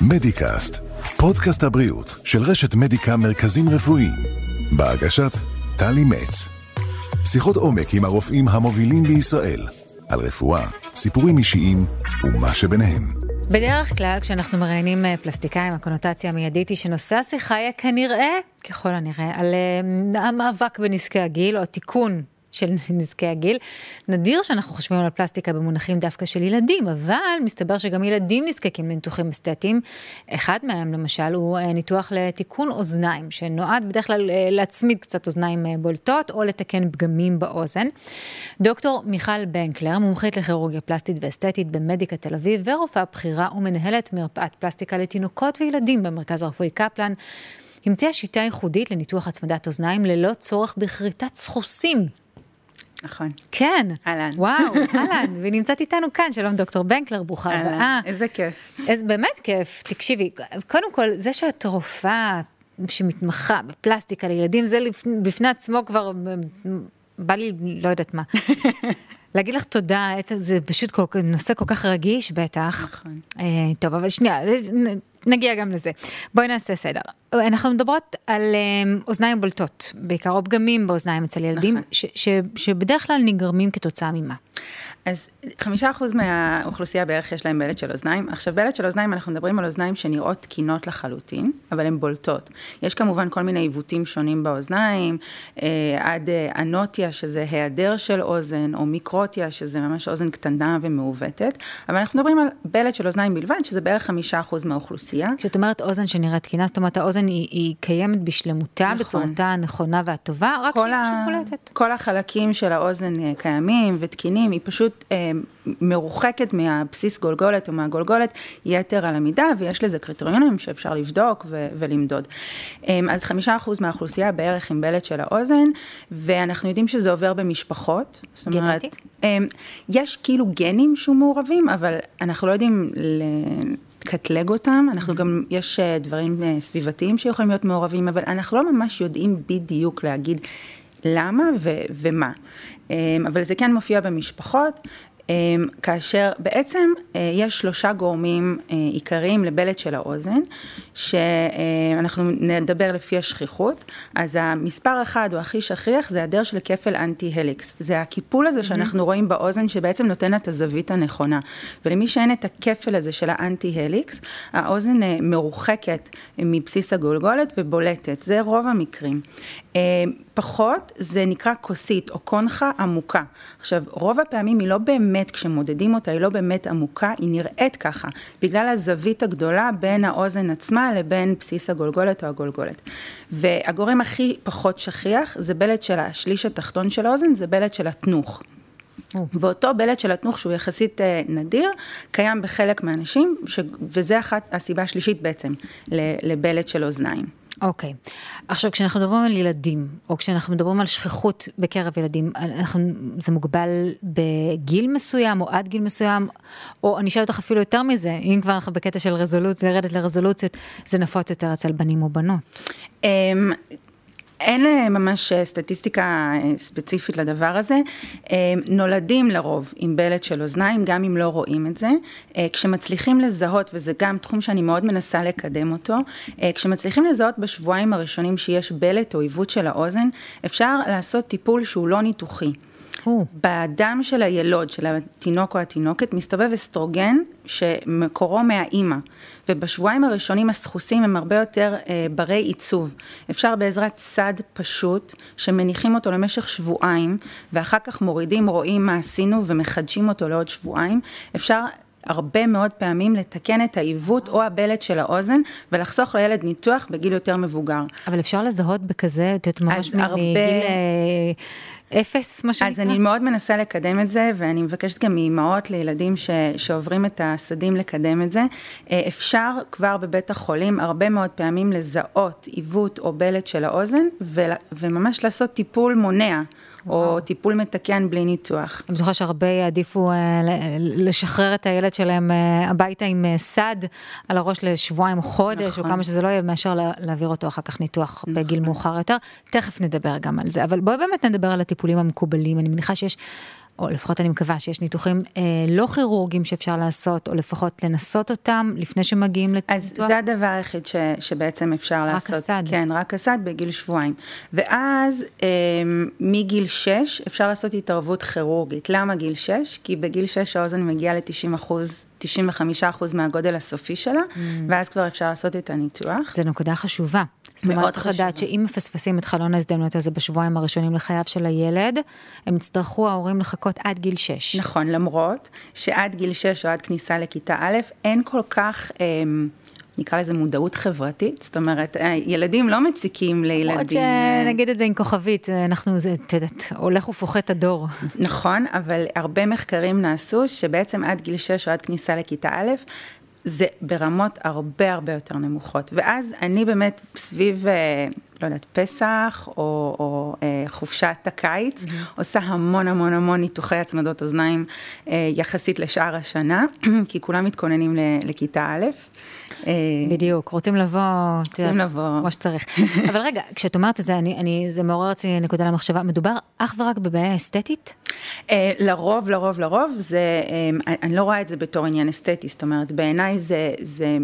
מדיקאסט, פודקאסט הבריאות של רשת מדיקה מרכזים רפואיים, בהגשת טלי מצ. שיחות עומק עם הרופאים המובילים בישראל, על רפואה, סיפורים אישיים ומה שביניהם. בדרך כלל כשאנחנו מראיינים אה, פלסטיקאים, הקונוטציה המיידית היא שנושא השיחה יהיה כנראה, ככל הנראה, על uh, המאבק בנזקי הגיל או התיקון של נזקי הגיל. נדיר שאנחנו חושבים על פלסטיקה במונחים דווקא של ילדים, אבל מסתבר שגם ילדים נזקקים לניתוחים אסתטיים. אחד מהם למשל הוא אה, ניתוח לתיקון אוזניים, שנועד בדרך כלל אה, להצמיד קצת אוזניים אה, בולטות או לתקן פגמים באוזן. דוקטור מיכל בנקלר, מומחית לכירורגיה פלסטית ואסתטית במדיקה תל אביב ורופאה בכירה ומנהלת מרפאת פלסטיקה לתינוקות וילדים במרכז הרפואי קפלן. המציאה שיטה ייחודית לניתוח הצמדת אוזניים ללא צורך בכריתת סחוסים. נכון. כן. אהלן. וואו, אהלן. והיא נמצאת איתנו כאן, שלום דוקטור בנקלר, ברוכה הבאה. אהלן, איזה כיף. אז באמת כיף. תקשיבי, קודם כל, זה שאת רופאה שמתמחה בפלסטיקה לילדים, זה בפני עצמו כבר, בא לי, לא יודעת מה. להגיד לך תודה, זה פשוט כל, נושא כל כך רגיש בטח. נכון. אה, טוב, אבל שנייה, נגיע גם לזה. בואי נעשה סדר. אנחנו מדברות על um, אוזניים בולטות, בעיקר או פגמים באוזניים אצל ילדים, נכון. ש, ש, שבדרך כלל נגרמים כתוצאה ממה. אז חמישה אחוז מהאוכלוסייה בערך יש להם בלט של אוזניים. עכשיו, בלט של אוזניים, אנחנו מדברים על אוזניים שנראות תקינות לחלוטין, אבל הן בולטות. יש כמובן כל מיני עיוותים שונים באוזניים, אה, עד אה, אנוטיה, שזה היעדר של אוזן, או מיקרוטיה, שזה ממש אוזן קטנה ומעוותת, אבל אנחנו מדברים על בלט של אוזניים בלבד, שזה בערך חמישה אחוז מהאוכלוסייה. כשאת אומרת אוזן שנראית תקינה, זאת אומרת, האוזן היא, היא קיימת בשלמותה, נכון. בצורתה הנכונה והטובה, רק שהיא ה... בולטת. כל החלקים של האוזן אה, קיימים ותקינים, היא פשוט... פשוט אה, מרוחקת מהבסיס גולגולת או מהגולגולת יתר על המידה, ויש לזה קריטריונים שאפשר לבדוק ו- ולמדוד. אה, אז חמישה אחוז מהאוכלוסייה בערך עם בלט של האוזן, ואנחנו יודעים שזה עובר במשפחות. גנטי? אה, יש כאילו גנים שמעורבים, אבל אנחנו לא יודעים ל... לקטלג אותם, אנחנו גם, יש אה, דברים אה, סביבתיים שיכולים להיות מעורבים, אבל אנחנו לא ממש יודעים בדיוק להגיד למה ו- ומה. אמ, אבל זה כן מופיע במשפחות, כאשר בעצם אה, יש שלושה גורמים אה, עיקריים לבלט של האוזן, שאנחנו נדבר לפי השכיחות, אז המספר אחד או הכי שכיח זה היעדר של כפל אנטי הליקס, זה הקיפול הזה שאנחנו רואים באוזן שבעצם נותן את הזווית הנכונה, ולמי שאין את הכפל הזה של האנטי הליקס, האוזן אה, מרוחקת מבסיס הגולגולת ובולטת, זה רוב המקרים. פחות זה נקרא כוסית או קונחה עמוקה. עכשיו, רוב הפעמים היא לא באמת, כשמודדים אותה, היא לא באמת עמוקה, היא נראית ככה, בגלל הזווית הגדולה בין האוזן עצמה לבין בסיס הגולגולת או הגולגולת. והגורם הכי פחות שכיח זה בלט של השליש התחתון של האוזן, זה בלט של התנוך. ואותו בלט של התנוך שהוא יחסית אה, נדיר, קיים בחלק מהאנשים, ש... וזה אחת הסיבה השלישית בעצם לבלט של אוזניים. אוקיי. Okay. עכשיו, כשאנחנו מדברים על ילדים, או כשאנחנו מדברים על שכיחות בקרב ילדים, אנחנו, זה מוגבל בגיל מסוים, או עד גיל מסוים, או אני אשאל אותך אפילו יותר מזה, אם כבר אנחנו בקטע של רזולוציה, לרדת לרזולוציות, זה נפוץ יותר אצל בנים או בנות. אמ, אין אה, ממש אה, סטטיסטיקה אה, ספציפית לדבר הזה. נולדים לרוב עם בלט של אוזניים, גם אם לא רואים את זה. כשמצליחים לזהות, וזה גם תחום שאני מאוד מנסה לקדם אותו, כשמצליחים לזהות בשבועיים הראשונים שיש בלט או עיוות של האוזן, אפשר לעשות טיפול שהוא לא ניתוחי. בדם של הילוד, של התינוק או התינוקת, מסתובב אסטרוגן שמקורו מהאימא, ובשבועיים הראשונים הסחוסים הם הרבה יותר אה, ברי עיצוב. אפשר בעזרת סד פשוט, שמניחים אותו למשך שבועיים, ואחר כך מורידים, רואים מה עשינו ומחדשים אותו לעוד שבועיים. אפשר הרבה מאוד פעמים לתקן את העיוות או הבלט של האוזן ולחסוך לילד ניתוח בגיל יותר מבוגר. אבל אפשר לזהות בכזה, את יודעת, ממש מגיל אה, אפס, מה שנקרא? אז אני מאוד מנסה לקדם את זה, ואני מבקשת גם מאימהות לילדים ש, שעוברים את הסדים לקדם את זה. אה, אפשר כבר בבית החולים הרבה מאוד פעמים לזהות עיוות או בלט של האוזן, ו, וממש לעשות טיפול מונע. או טיפול מתקן בלי ניתוח. אני בטוחה שהרבה יעדיפו אה, לשחרר את הילד שלהם אה, הביתה עם אה, סד על הראש לשבועיים או חודש, נכון. או כמה שזה לא יהיה, מאשר להעביר אותו אחר כך ניתוח נכון. בגיל מאוחר יותר. תכף נדבר גם על זה, אבל בואי באמת נדבר על הטיפולים המקובלים. אני מניחה שיש או לפחות אני מקווה שיש ניתוחים אה, לא כירורגיים שאפשר לעשות, או לפחות לנסות אותם לפני שמגיעים לניתוח. אז זה הדבר היחיד ש, שבעצם אפשר רק לעשות. רק הסד. כן, רק הסד בגיל שבועיים. ואז אה, מגיל 6 אפשר לעשות התערבות כירורגית. למה גיל 6? כי בגיל 6 האוזן מגיעה ל-90 אחוז 95% מהגודל הסופי שלה, mm. ואז כבר אפשר לעשות את הניתוח. זו נקודה חשובה. זאת אומרת, צריך לדעת שאם מפספסים את חלון ההזדמנויות הזה בשבועיים הראשונים לחייו של הילד, הם יצטרכו ההורים לחכות עד גיל 6. נכון, למרות שעד גיל 6 או עד כניסה לכיתה א', אין כל כך... אה, נקרא לזה מודעות חברתית, זאת אומרת, ילדים לא מציקים לילדים. עוד שנגיד את זה עם כוכבית, אנחנו, זה, את יודעת, הולך ופוחת הדור. נכון, אבל הרבה מחקרים נעשו שבעצם עד גיל 6 או עד כניסה לכיתה א', זה ברמות הרבה הרבה יותר נמוכות. ואז אני באמת סביב, אה, לא יודעת, פסח או, או אה, חופשת הקיץ, mm-hmm. עושה המון המון המון ניתוחי הצמדות אוזניים אה, יחסית לשאר השנה, כי כולם מתכוננים לכיתה א'. אה, בדיוק, רוצים לבוא, רוצים לבוא, כמו שצריך. אבל רגע, כשאת אומרת את זה, אני, אני, זה מעורר אצלי נקודה למחשבה, מדובר אך ורק בבעיה אסתטית? אה, לרוב, לרוב, לרוב, זה, אה, אני לא רואה את זה בתור עניין אסתטי, זאת אומרת, בעיניי זה, זה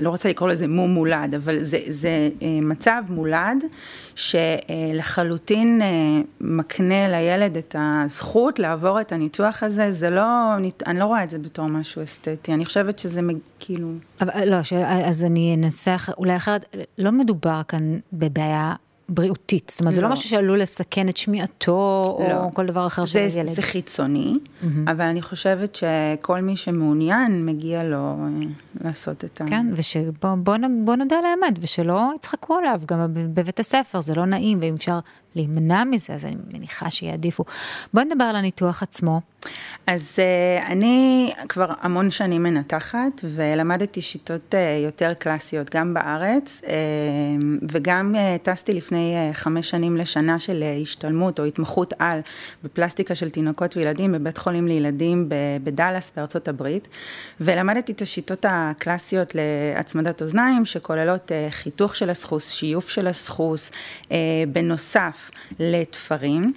לא רוצה לקרוא לזה מום מולד, אבל זה, זה אה, מצב מולד שלחלוטין אה, מקנה לילד את הזכות לעבור את הניתוח הזה, זה לא, אני לא רואה את זה בתור משהו אסתטי, אני חושבת שזה כאילו... אבל לא, אז אני אנסח אולי אחרת, לא מדובר כאן בבעיה בריאותית, זאת אומרת, לא. זה לא משהו שעלול לסכן את שמיעתו, לא. או כל דבר אחר של הילד. זה חיצוני, mm-hmm. אבל אני חושבת שכל מי שמעוניין, מגיע לו אה, לעשות את ה... כן, ושבוא נדע על האמת, ושלא יצחקו עליו גם בבית הספר, זה לא נעים, ואם אפשר להימנע מזה, אז אני מניחה שיעדיפו. בוא נדבר על הניתוח עצמו. אז uh, אני כבר המון שנים מנתחת, ולמדתי שיטות uh, יותר קלאסיות גם בארץ, uh, וגם uh, טסתי לפני uh, חמש שנים לשנה של uh, השתלמות או התמחות על בפלסטיקה של תינוקות וילדים בבית חולים לילדים בדאלאס בארצות הברית, ולמדתי את השיטות הקלאסיות להצמדת אוזניים, שכוללות uh, חיתוך של הסחוס, שיוף של הסחוס, uh, לתפרים,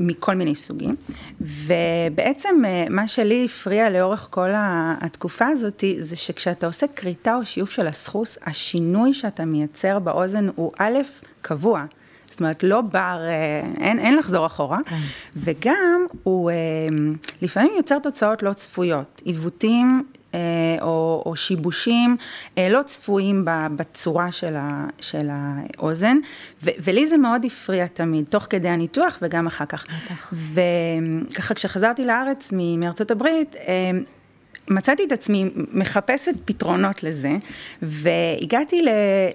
מכל מיני סוגים, ובעצם אה, מה שלי הפריע לאורך כל התקופה הזאת, זה שכשאתה עושה כריתה או שיוף של הסחוס, השינוי שאתה מייצר באוזן הוא א', קבוע. זאת אומרת, לא בר, אה, אין, אין לחזור אחורה, כן. וגם הוא אה, לפעמים יוצר תוצאות לא צפויות, עיוותים או, או שיבושים אה, לא צפויים בצורה של, ה, של האוזן, ו, ולי זה מאוד הפריע תמיד, תוך כדי הניתוח וגם אחר כך. בטח. וככה כשחזרתי לארץ מארצות הברית, אה, מצאתי את עצמי מחפשת פתרונות לזה, והגעתי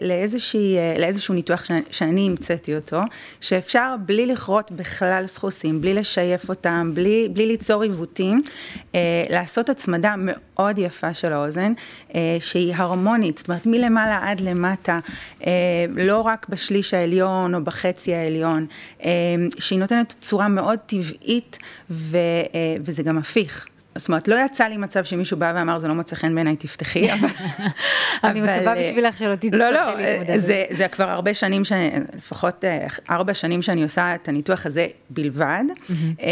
לאיזושהי, לאיזשהו ניתוח שאני המצאתי אותו, שאפשר בלי לכרות בכלל סחוסים, בלי לשייף אותם, בלי, בלי ליצור עיוותים, אה, לעשות הצמדה מאוד יפה של האוזן, אה, שהיא הרמונית, זאת אומרת מלמעלה עד למטה, אה, לא רק בשליש העליון או בחצי העליון, שהיא נותנת צורה מאוד טבעית, ו, וזה גם הפיך. זאת אומרת, לא יצא לי מצב שמישהו בא ואמר, זה לא מוצא חן בעיניי, תפתחי, אבל... אני מקווה אה, בשבילך שלא תצטרכי לא, לא, זה, זה כבר הרבה שנים. לפחות אה, ארבע שנים שאני עושה את הניתוח הזה בלבד, אה,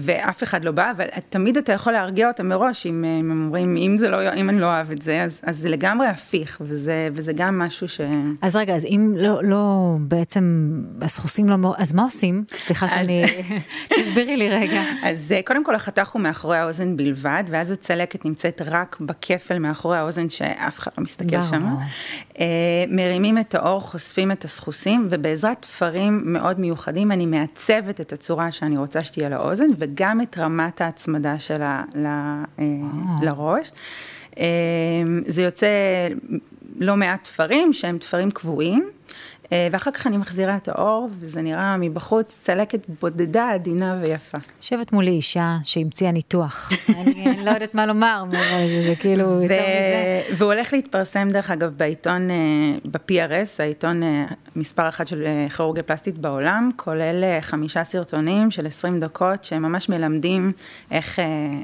ואף אחד לא בא, אבל תמיד אתה יכול להרגיע אותם מראש, אם הם אומרים, אם, זה לא, אם אני לא אוהב את זה, אז, זה לגמרי הפיך, וזה, גם משהו ש... אז רגע, אז אם לא, לא בעצם, הסחוסים לא... אז מה עושים? סליחה שאני... תסבירי לי רגע. אז קודם כל, החתך הוא מאחורי האוזן בלבד. ואז הצלקת נמצאת רק בכפל מאחורי האוזן שאף אחד לא מסתכל שם. אה, מרימים את האור, חושפים את הסחוסים, ובעזרת תפרים מאוד מיוחדים אני מעצבת את הצורה שאני רוצה שתהיה לאוזן, וגם את רמת ההצמדה שלה ל, אה, לראש. אה, זה יוצא לא מעט תפרים שהם תפרים קבועים. אה, ואחר כך אני מחזירה את האור, וזה נראה מבחוץ צלקת בודדה, עדינה ויפה. יושבת מולי אישה שהמציאה ניתוח. אני לא יודעת מה לומר, זה כאילו יותר מזה. והוא הולך להתפרסם, דרך אגב, בעיתון, אה, ב-PRS, העיתון אה, מספר אחת של כירורגיה פלסטית בעולם, כולל חמישה סרטונים של 20 דקות, שממש מלמדים איך,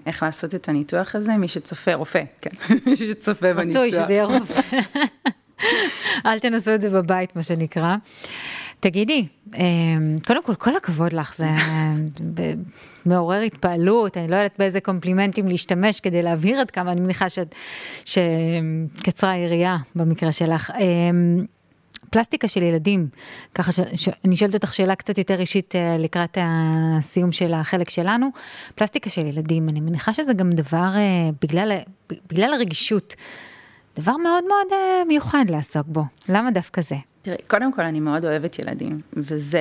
איך לעשות את הניתוח הזה, מי שצופה, רופא, כן, מי שצופה בניתוח. רצוי שזה יהיה רופא. אל תנסו את זה בבית, מה שנקרא. תגידי, אמ, קודם כל, כל הכבוד לך, זה מעורר התפעלות, אני לא יודעת באיזה קומפלימנטים להשתמש כדי להבהיר עד כמה, אני מניחה שקצרה היריעה במקרה שלך. אמ, פלסטיקה של ילדים, ככה שאני שואלת אותך שאלה קצת יותר אישית אה, לקראת הסיום של החלק שלנו, פלסטיקה של ילדים, אני מניחה שזה גם דבר, אה, בגלל, בגלל הרגישות. דבר מאוד מאוד uh, מיוחד לעסוק בו. למה דווקא זה? תראי, קודם כל אני מאוד אוהבת ילדים, וזה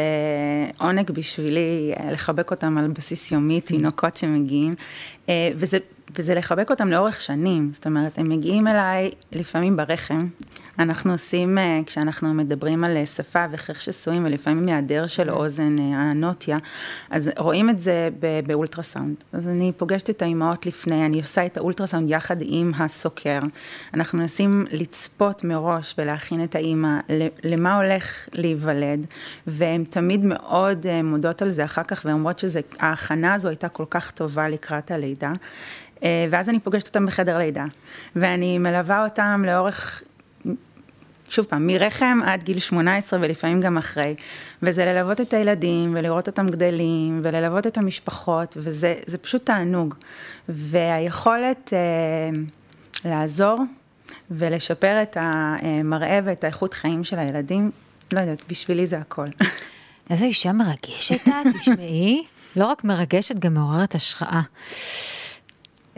עונג בשבילי אה, לחבק אותם על בסיס יומי, תינוקות שמגיעים, אה, וזה וזה לחבק אותם לאורך שנים, זאת אומרת, הם מגיעים אליי לפעמים ברחם, אנחנו עושים, אה, כשאנחנו מדברים על אה, שפה וחייך שסועים, ולפעמים מהיעדר של אוזן, אה, הנוטיה, אז רואים את זה באולטרסאונד. אז אני פוגשת את האימהות לפני, אני עושה את האולטרסאונד יחד עם הסוקר. אנחנו מנסים לצפות מראש ולהכין את האימא למה הולך להיוולד, והן תמיד מאוד מודות על זה אחר כך, ואומרות שההכנה הזו הייתה כל כך טובה לקראת הלידה. אה, ואז אני פוגשת אותם בחדר לידה, ואני מלווה אותם לאורך, שוב פעם, מרחם עד גיל 18 ולפעמים גם אחרי, וזה ללוות את הילדים ולראות אותם גדלים וללוות את המשפחות, וזה פשוט תענוג. והיכולת אה, לעזור ולשפר את המראה ואת האיכות חיים של הילדים, לא יודעת, בשבילי זה הכל. איזה אישה מרגשת את, תשמעי. לא רק מרגשת, גם מעוררת השראה.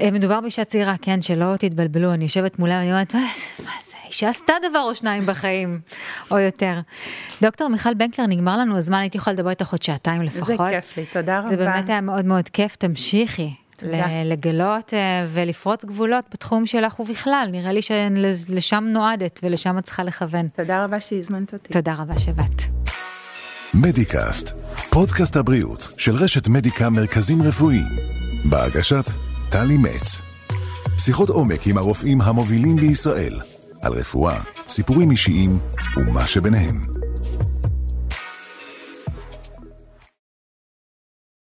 אה, מדובר באישה צעירה, כן, שלא תתבלבלו, אני יושבת מולה ואני אומרת, מה זה, אישה עשתה דבר או שניים בחיים, או יותר. דוקטור מיכל בנקלר, נגמר לנו הזמן, הייתי יכולה לדבר איתך עוד שעתיים לפחות. זה כיף לי, תודה רבה. זה באמת היה מאוד מאוד כיף, תמשיכי. לגלות אה, ולפרוץ גבולות בתחום שלך ובכלל, נראה לי שלשם נועדת ולשם את צריכה לכוון. תודה רבה שהזמנת אותי. תודה רבה שבאת. מדיקאסט, פודקאסט הבריאות של רשת מדיקה מרכזים רפואיים, בהגשת טלי מצ. שיחות עומק עם הרופאים המובילים בישראל, על רפואה, סיפורים אישיים ומה שביניהם.